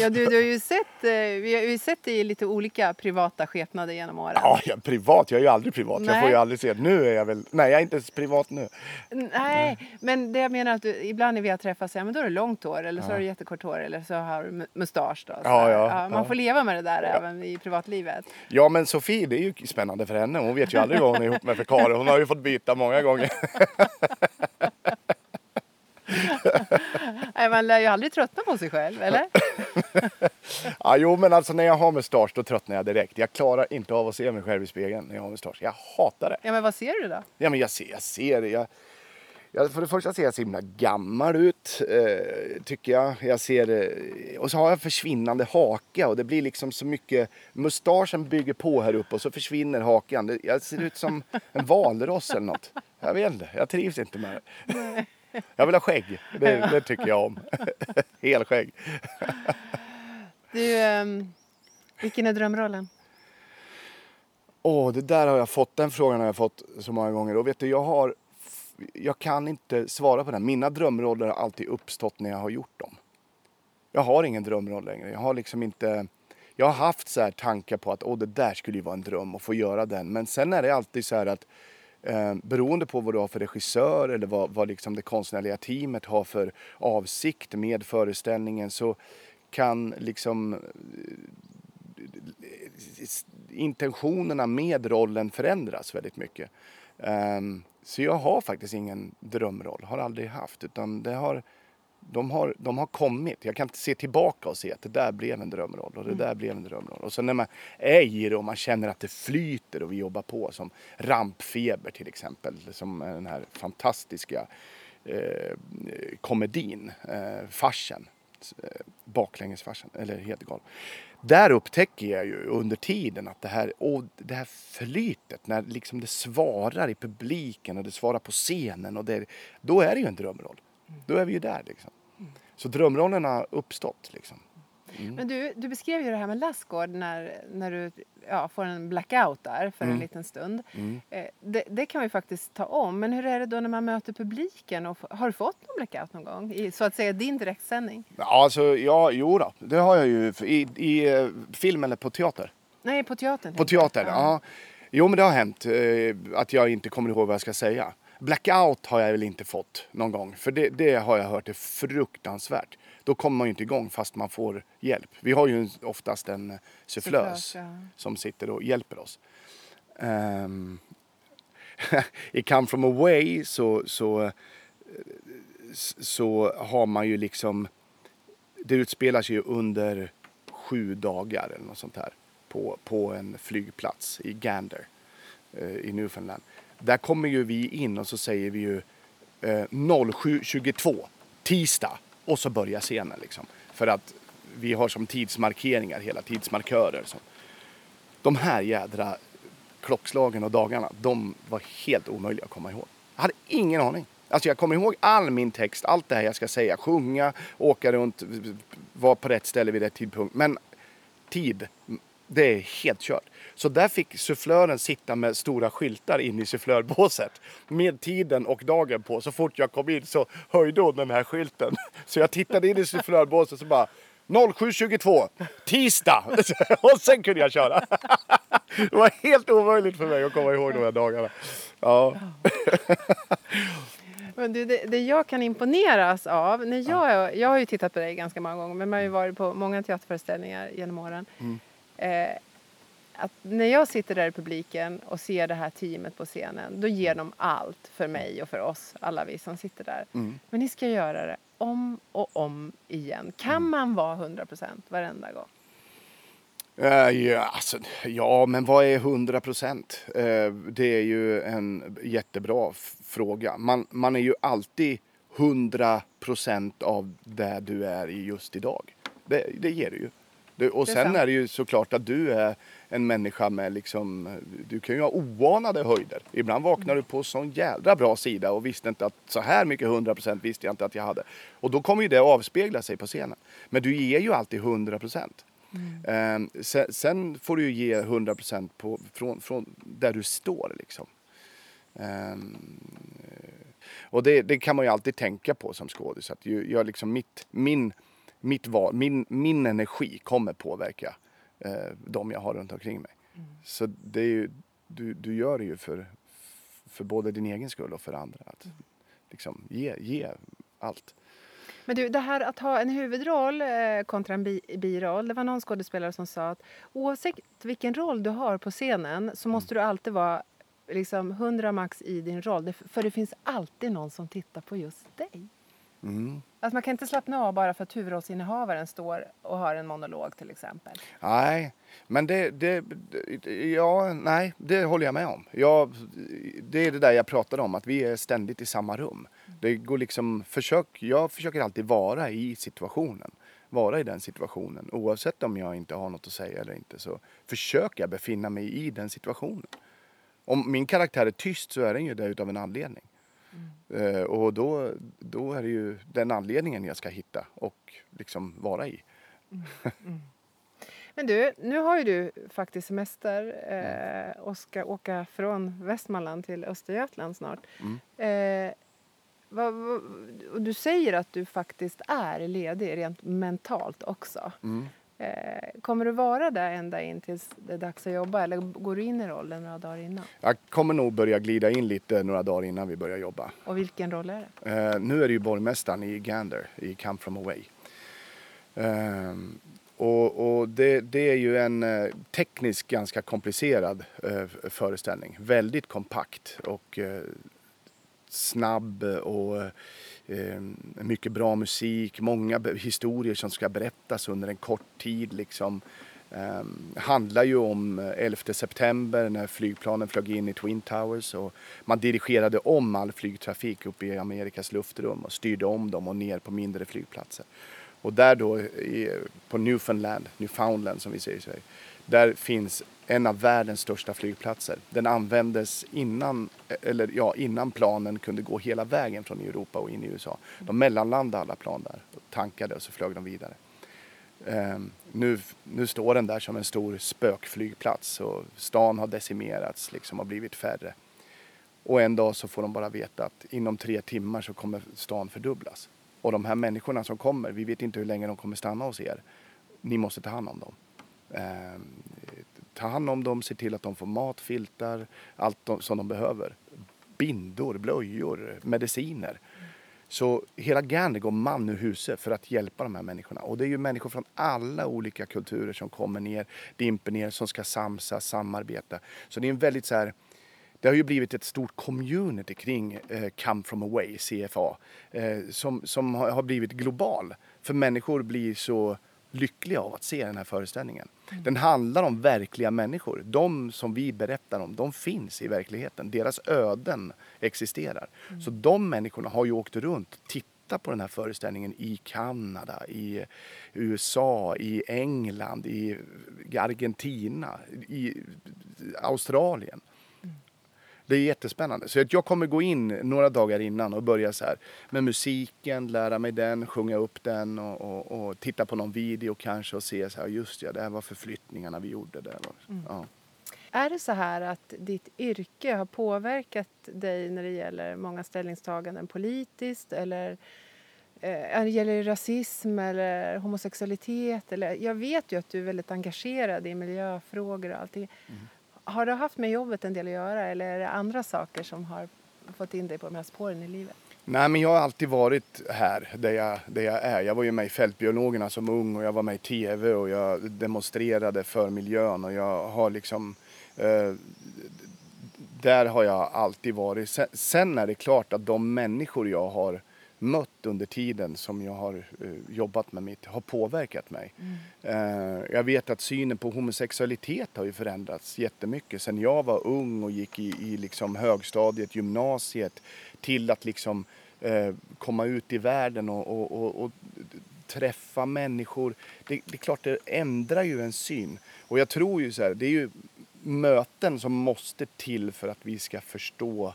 Ja, du, du har ju sett, eh, vi har ju sett dig i lite olika privata skepnader genom åren. Ja, jag privat. Jag är ju aldrig privat. Jag Nej. får ju aldrig se. Nu är jag väl... Nej, jag är inte ens privat nu. Nej, men det jag menar att du, ibland när vi har träffats, ja, men då är det långt hår eller så har du jättekort hår eller så har du mu- mustasch. Då, Ja, ja, man ja. får leva med det där även i privatlivet. Ja, men Sofie, det är ju spännande för henne. Hon vet ju aldrig vad hon är ihop med för karl. Hon har ju fått byta många gånger. Nej, man lär ju aldrig tröttna på sig själv, eller? Ja, jo, men alltså när jag har mustasch då tröttnar jag direkt. Jag klarar inte av att se mig själv i spegeln när jag har mustasch. Jag hatar det. Ja, men vad ser du då? Ja, men jag ser, jag ser det. Jag, jag, för det första ser jag så himla gammal ut, eh, tycker jag. jag ser, eh, och så har jag försvinnande haka och det blir liksom så mycket... Mustaschen bygger på här uppe och så försvinner hakan. Det, jag ser ut som en valross eller något. Jag vet inte, jag trivs inte med det. Jag vill ha skägg, det, det tycker jag om. Helskägg. Du, ehm, vilken är drömrollen? Åh, det där har jag fått, den frågan har jag fått så många gånger. Och vet du, jag har, jag kan inte svara på den. Mina drömroller har alltid uppstått när jag har gjort dem. Jag har ingen drömroll längre. Jag har liksom inte, jag har haft så här tankar på att åh, det där skulle ju vara en dröm att få göra den. Men sen är det alltid så här att eh, beroende på vad du har för regissör eller vad, vad liksom det konstnärliga teamet har för avsikt med föreställningen så kan liksom eh, intentionerna med rollen förändras väldigt mycket. Ehm, så jag har faktiskt ingen drömroll, har aldrig haft. Utan det har, de, har, de har kommit. Jag kan inte se tillbaka och se att det där blev en drömroll och det där blev en drömroll. Och så när man är i det och man känner att det flyter och vi jobbar på som Rampfeber till exempel. Som den här fantastiska eh, komedin, eh, farsen. Eh, baklängesfarsen, eller helt galen. Där upptäcker jag ju under tiden att det här, och det här flytet, när liksom det svarar i publiken och det svarar på scenen, och det, då är det ju en drömroll. Då är vi ju där liksom. Så drömrollen har uppstått liksom. Men du, du beskrev ju det här med Lassgård när, när du ja, får en blackout där för Mm. en liten stund. Eh, det, det kan vi faktiskt ta om. Men hur är det då när man möter publiken? Och, har du fått någon blackout någon gång? I så att säga din direktsändning? Alltså, ja, jo då. det har jag ju i, i eh, film eller på teater. Nej, på teatern. På jag. teatern, ja. Jo, men det har hänt eh, att jag inte kommer ihåg vad jag ska säga. Blackout har jag väl inte fått någon gång, för det, det har jag hört är fruktansvärt. Då kommer man ju inte igång fast man får hjälp. Vi har ju oftast en eh, sufflös ja. som sitter och hjälper oss. Ehm, I Come From Away så, så, så har man ju liksom... Det utspelar sig ju under sju dagar eller något sånt här på, på en flygplats i Gander eh, i Newfoundland. Där kommer ju vi in och så säger vi ju eh, 07.22 tisdag och så börjar scenen liksom. För att vi har som tidsmarkeringar hela tidsmarkörer. Så. De här jädra klockslagen och dagarna, de var helt omöjliga att komma ihåg. Jag hade ingen aning. Alltså jag kommer ihåg all min text, allt det här jag ska säga, sjunga, åka runt, vara på rätt ställe vid rätt tidpunkt. Men tid, det är helt kört. Så där fick sufflören sitta med stora skyltar in i sufflörbåset med tiden och dagen på. Så fort jag kom in så höjde hon den här skylten. Så jag tittade in i sufflörbåset och så bara 07.22, tisdag! och sen kunde jag köra. det var helt omöjligt för mig att komma ihåg de här dagarna. Ja. Men du, det, det jag kan imponeras av, när jag, jag har ju tittat på dig ganska många gånger men man har ju varit på många teaterföreställningar genom åren. Mm. Eh, att när jag sitter där i publiken och ser det här teamet på scenen då ger de allt för mig och för oss, alla vi som sitter där. Mm. Men ni ska göra det om och om igen. Kan Mm. man vara 100% varenda gång? Eh, ja, alltså, ja, men vad är 100 procent? det är ju en jättebra fråga. Man, man är ju alltid 100 procent av det du är just idag. Det, det ger du ju. Det, och Det sen sant. är det ju såklart att du är en människa med liksom, du kan ju ha oanade höjder. Ibland vaknar du på sån jädra bra sida och visste inte att så här mycket 100% visste jag inte att jag hade. Och då kommer ju det avspegla sig på scenen. Men du ger ju alltid 100 procent. Ehm, sen, sen får du ju ge 100% på, från, från där du står liksom. Ehm, och det, det kan man ju alltid tänka på som skådis. Att ju, jag liksom mitt, min, mitt val, min, min energi kommer påverka eh, de jag har runt omkring mig. Så det är ju, du, du gör det ju för, för både din egen skull och för andra. Att liksom ge, ge allt. Men du, det här att ha en huvudroll eh, kontra en bi biroll. Det var någon skådespelare som sa att oavsett vilken roll du har på scenen så måste du alltid vara liksom 100 max i din roll. För det finns alltid någon som tittar på just dig. Mm. Att man kan inte slappna av bara för att huvudrollsinnehavaren står och har en monolog till exempel. Nej, men det, det, det, ja, nej, det håller jag med om. Jag, det är det där jag pratade om, att vi är ständigt i samma rum. Det går liksom, försök, jag försöker alltid vara i situationen. Vara i den situationen. Oavsett om jag inte har något att säga eller inte så försöker jag befinna mig i den situationen. Om min karaktär är tyst så är den ju det utav en anledning. Eh, och då, då är det ju den anledningen jag ska hitta och liksom vara i. Men du, nu har ju du faktiskt semester eh, och ska åka från Västmanland till Östergötland snart. Eh, vad, vad, och du säger att du faktiskt är ledig rent mentalt också. Mm. Eh, kommer du vara där ända in tills det är dags att jobba eller går du in i rollen några dagar innan? Jag kommer nog börja glida in lite några dagar innan vi börjar jobba. Och vilken roll är det? Eh, nu är det ju borgmästaren i Gander i Come From Away. Ehm, och och det, det är ju en eh, tekniskt ganska komplicerad eh, föreställning. Väldigt kompakt och eh, snabb och eh, Eh, mycket bra musik, många historier som ska berättas under en kort tid. Liksom. Um, handlar ju om eh, 11 september när flygplanen flög in i Twin Towers och man dirigerade om all flygtrafik uppe i Amerikas luftrum och styrde om dem och ner på mindre flygplatser. Och där då i, på Newfoundland, Newfoundland som vi säger i Sverige, där finns en av världens största flygplatser. Den användes innan, eller ja, innan planen kunde gå hela vägen från Europa och in i USA. De mellanlandade alla plan där, tankade och så flög de vidare. Ehm, nu, nu står den där som en stor spökflygplats och stan har decimerats liksom och blivit färre. Och en dag så får de bara veta att inom tre timmar så kommer stan fördubblas. Och de här människorna som kommer, vi vet inte hur länge de kommer stanna hos er. Ni måste ta hand om dem. Ehm, ta hand om dem, se till att de får mat, filtar, allt de, som de behöver. Bindor, blöjor, mediciner. Så hela Gander går man ur huset för att hjälpa de här människorna. Och det är ju människor från alla olika kulturer som kommer ner, dimper ner, som ska samsas, samarbeta. Så det är en väldigt så här, det har ju blivit ett stort community kring eh, Come From Away, CFA, eh, som, som har har blivit global. För människor blir så lyckliga av att se den här föreställningen. Den handlar om verkliga människor. De som vi berättar om, de finns i verkligheten. Deras öden existerar. Så de människorna har ju åkt runt, tittat på den här föreställningen i Kanada, i USA, i England, i Argentina, i Australien. Det är jättespännande. Så jag kommer gå in några dagar innan och börja så här med musiken, lära mig den, sjunga upp den och, och, och titta på någon video kanske och se så här, just ja, det här var förflyttningarna vi gjorde där. Ja. Är det så här att ditt yrke har påverkat dig när det gäller många ställningstaganden politiskt eller eh, gäller det rasism eller homosexualitet? Eller, jag vet ju att du är väldigt engagerad i miljöfrågor och allting. Mm. Har det haft med jobbet en del att göra eller är det andra saker som har fått in dig på de här spåren i livet? Nej, men jag har alltid varit här där jag, där jag är. Jag var ju med i Fältbiologerna som ung och jag var med i TV och jag demonstrerade för miljön och jag har liksom eh, där har jag alltid varit. Sen, sen är det klart att de människor jag har mött under tiden som jag har uh, jobbat med mitt har påverkat mig. Mm. Uh, jag vet att synen på homosexualitet har ju förändrats jättemycket sen jag var ung och gick i, i liksom högstadiet, gymnasiet till att liksom uh, komma ut i världen och, och, och, och träffa människor. Det, det, är klart, det ändrar ju en syn. Och jag tror ju så här, det är ju möten som måste till för att vi ska förstå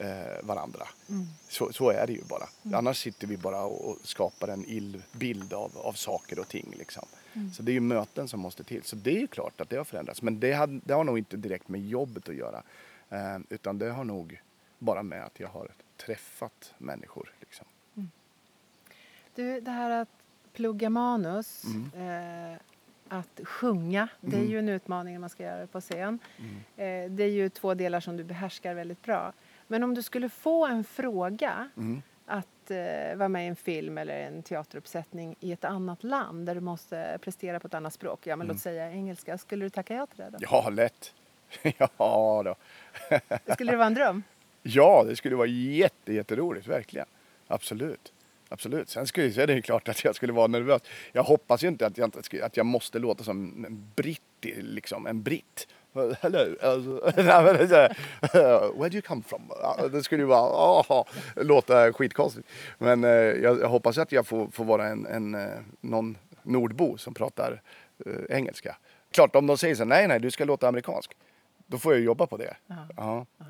eh, varandra. Mm. Så, så, är det ju bara. Mm. Annars sitter vi bara och skapar en ill bild av, av saker och ting. Liksom. Mm. Så det är ju möten som måste till. Så det är ju klart att det har förändrats. Men det har, det har nog inte direkt med jobbet att göra. Eh, utan det har nog bara med att jag har träffat människor. Liksom. Mm. Du, det här att plugga manus. Mm. Eh, att sjunga, det är ju en utmaning när man ska göra det på scen. Eh, det är ju två delar som du behärskar väldigt bra. Men om du skulle få en fråga mm. att eh, vara med i en film eller en teateruppsättning i ett annat land där du måste prestera på ett annat språk, ja men mm. låt säga engelska, skulle du tacka ja till det då? Ja, lätt! ja då. skulle det vara en dröm? Ja, det skulle vara jätte, jätteroligt, verkligen. Absolut. Absolut. Sen skulle, är det klart att jag skulle vara nervös. Jag hoppas ju inte att jag, att jag måste låta som en britt, liksom, en britt. Hello, where do you come from? Det skulle ju vara, oh, låta skitkonstigt. Men eh, jag, jag, hoppas att jag får, får vara en, en, eh, någon nordbo som pratar eh, engelska. Klart om de säger så nej, nej, du ska låta amerikansk. Då får jag jobba på det. Uh -huh. Uh -huh.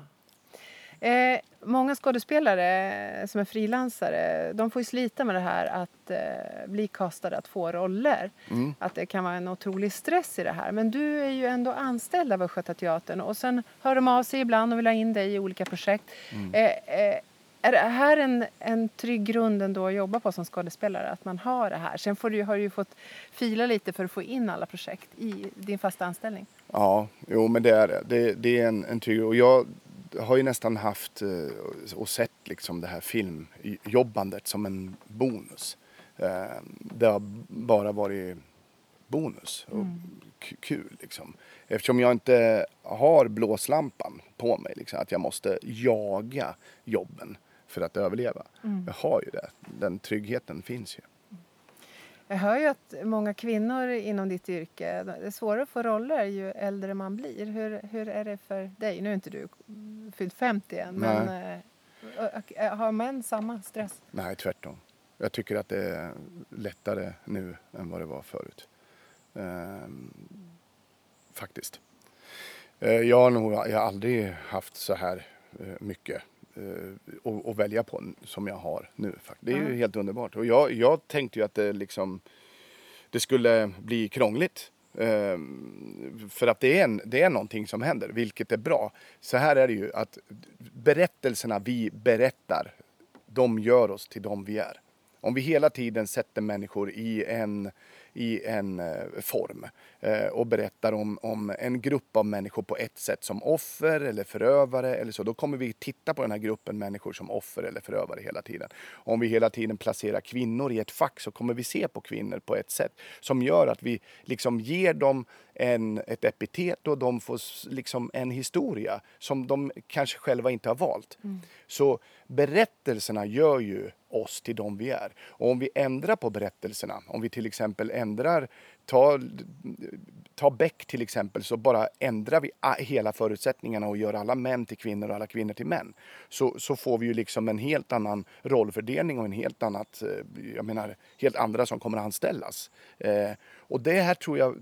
Eh, många skådespelare som är frilansare de får slita med det här att eh, bli kastade, att få roller. Mm. Att det kan vara en otrolig stress i det här. Men du är ju ändå anställd av Östgötateatern och sen hör de av sig ibland och vill ha in dig i olika projekt. Mm. Eh, eh är det här en, en trygg grund ändå att jobba på som skådespelare? Att man har det här? Sen får du, har du ju fått fila lite för att få in alla projekt i din fasta anställning. Ja, jo men det är det. Det, det är en, en trygg... Och jag, har ju nästan haft eh, och sett liksom det här filmjobbandet som en bonus. Eh, det har bara varit bonus och mm. kul liksom. Eftersom jag inte har blåslampan på mig, liksom, att jag måste jaga jobben för att överleva. Mm. Jag har ju det. Den tryggheten finns ju. Jag hör ju att många kvinnor inom ditt yrke, det är svårare att få roller ju äldre man blir. Hur, hur är det för dig? Nu är inte du fyllt 50 än, Nej. men äh, har män samma stress? Nej, tvärtom. Jag tycker att det är lättare nu än vad det var förut. Ehm, faktiskt. Ehm, jag har nog jag har aldrig haft så här mycket att, att välja på som jag har nu. Det är ju helt underbart. Och jag, jag tänkte ju att det liksom det skulle bli krångligt. Um, för att det är, en, det är någonting som händer, vilket är bra. Så här är det ju att berättelserna vi berättar, de gör oss till de vi är. Om vi hela tiden sätter människor i en i en eh, form eh, och berättar om, om en grupp av människor på ett sätt som offer eller förövare eller så, då kommer vi titta på den här gruppen människor som offer eller förövare hela tiden. Om vi hela tiden placerar kvinnor i ett fack så kommer vi se på kvinnor på ett sätt som gör att vi liksom ger dem en, ett epitet och de får liksom en historia som de kanske själva inte har valt. Mm. Så berättelserna gör ju oss till de vi är. Och om vi ändrar på berättelserna, om vi till exempel ändrar, ta, ta Beck till exempel, så bara ändrar vi hela förutsättningarna och gör alla män till kvinnor och alla kvinnor till män. Så, så får vi ju liksom en helt annan rollfördelning och en helt annat, eh, jag menar, helt andra som kommer att anställas. Eh, och det här tror jag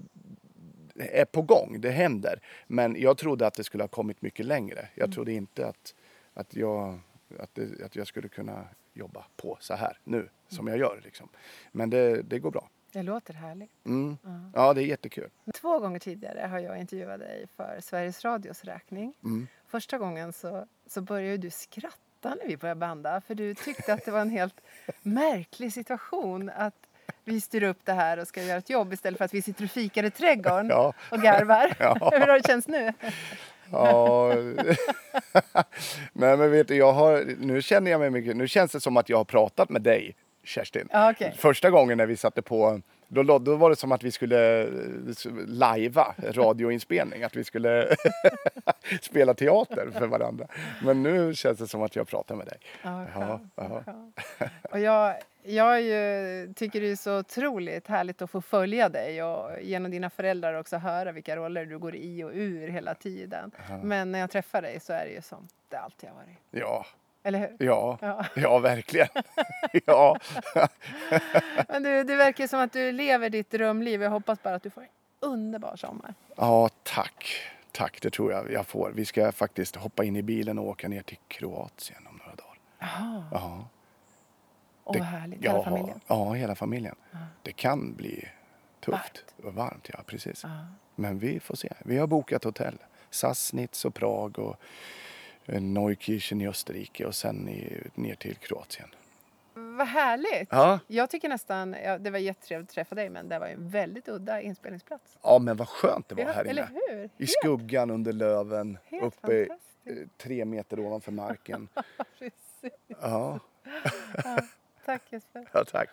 är på gång, det händer. Men jag trodde att det skulle ha kommit mycket längre. Jag mm. trodde inte att, att, jag, att, det, att jag skulle kunna jobba på så här nu som jag gör. Liksom. Men det, det går bra. Det låter härligt. Mm. Ja, det är jättekul. Två gånger tidigare har jag intervjuat dig för Sveriges Radios räkning. Mm. Första gången så, så började du skratta när vi började banda för du tyckte att det var en helt märklig situation att vi styr upp det här och ska göra ett jobb istället för att vi sitter och fikar i trädgården Ja. och garvar. Ja. Hur har det känts nu? Ja. Nej men vet du, jag har, nu känner jag mig mycket, nu känns det som att jag har pratat med dig Kerstin. Ja, okej. Första gången när vi satte på, då, då var det som att vi skulle eh, lajva radioinspelning, att vi skulle spela teater för varandra. Men nu känns det som att jag pratar med dig. Ja, Ja, ja. Och jag, jag ju, tycker det är så otroligt härligt att få följa dig och genom dina föräldrar också höra vilka roller du går i och ur hela tiden. Men när jag träffar dig så är det ju som det alltid har varit. Ja, Eller hur? ja, Ja. ja verkligen. ja. Men du, det verkar som att du lever ditt drömliv. Jag hoppas bara att du får en underbar sommar. ja, tack. Tack, det tror jag jag får. Vi ska faktiskt hoppa in i bilen och åka ner till Kroatien om några dagar. Jaha, Ja. åh Det- vad härligt. Hela familjen. Ja, hela familjen. Det kan bli tufft Varmt. varmt. Ja, precis. Ja. Men vi får se. Vi har bokat hotell. Sassnitz och Prag och Neukirchen i Österrike och sen i, ner till Kroatien. Vad härligt. Ja. Jag tycker nästan, ja, det var jättetrevligt att träffa dig men det var en väldigt udda inspelningsplats. Ja, men vad skönt det var Ja, här inne. hur? I Helt- skuggan under löven, Helt uppe eh, tre meter ovanför marken. Precis. Ja, Tack Jesper. ja tack.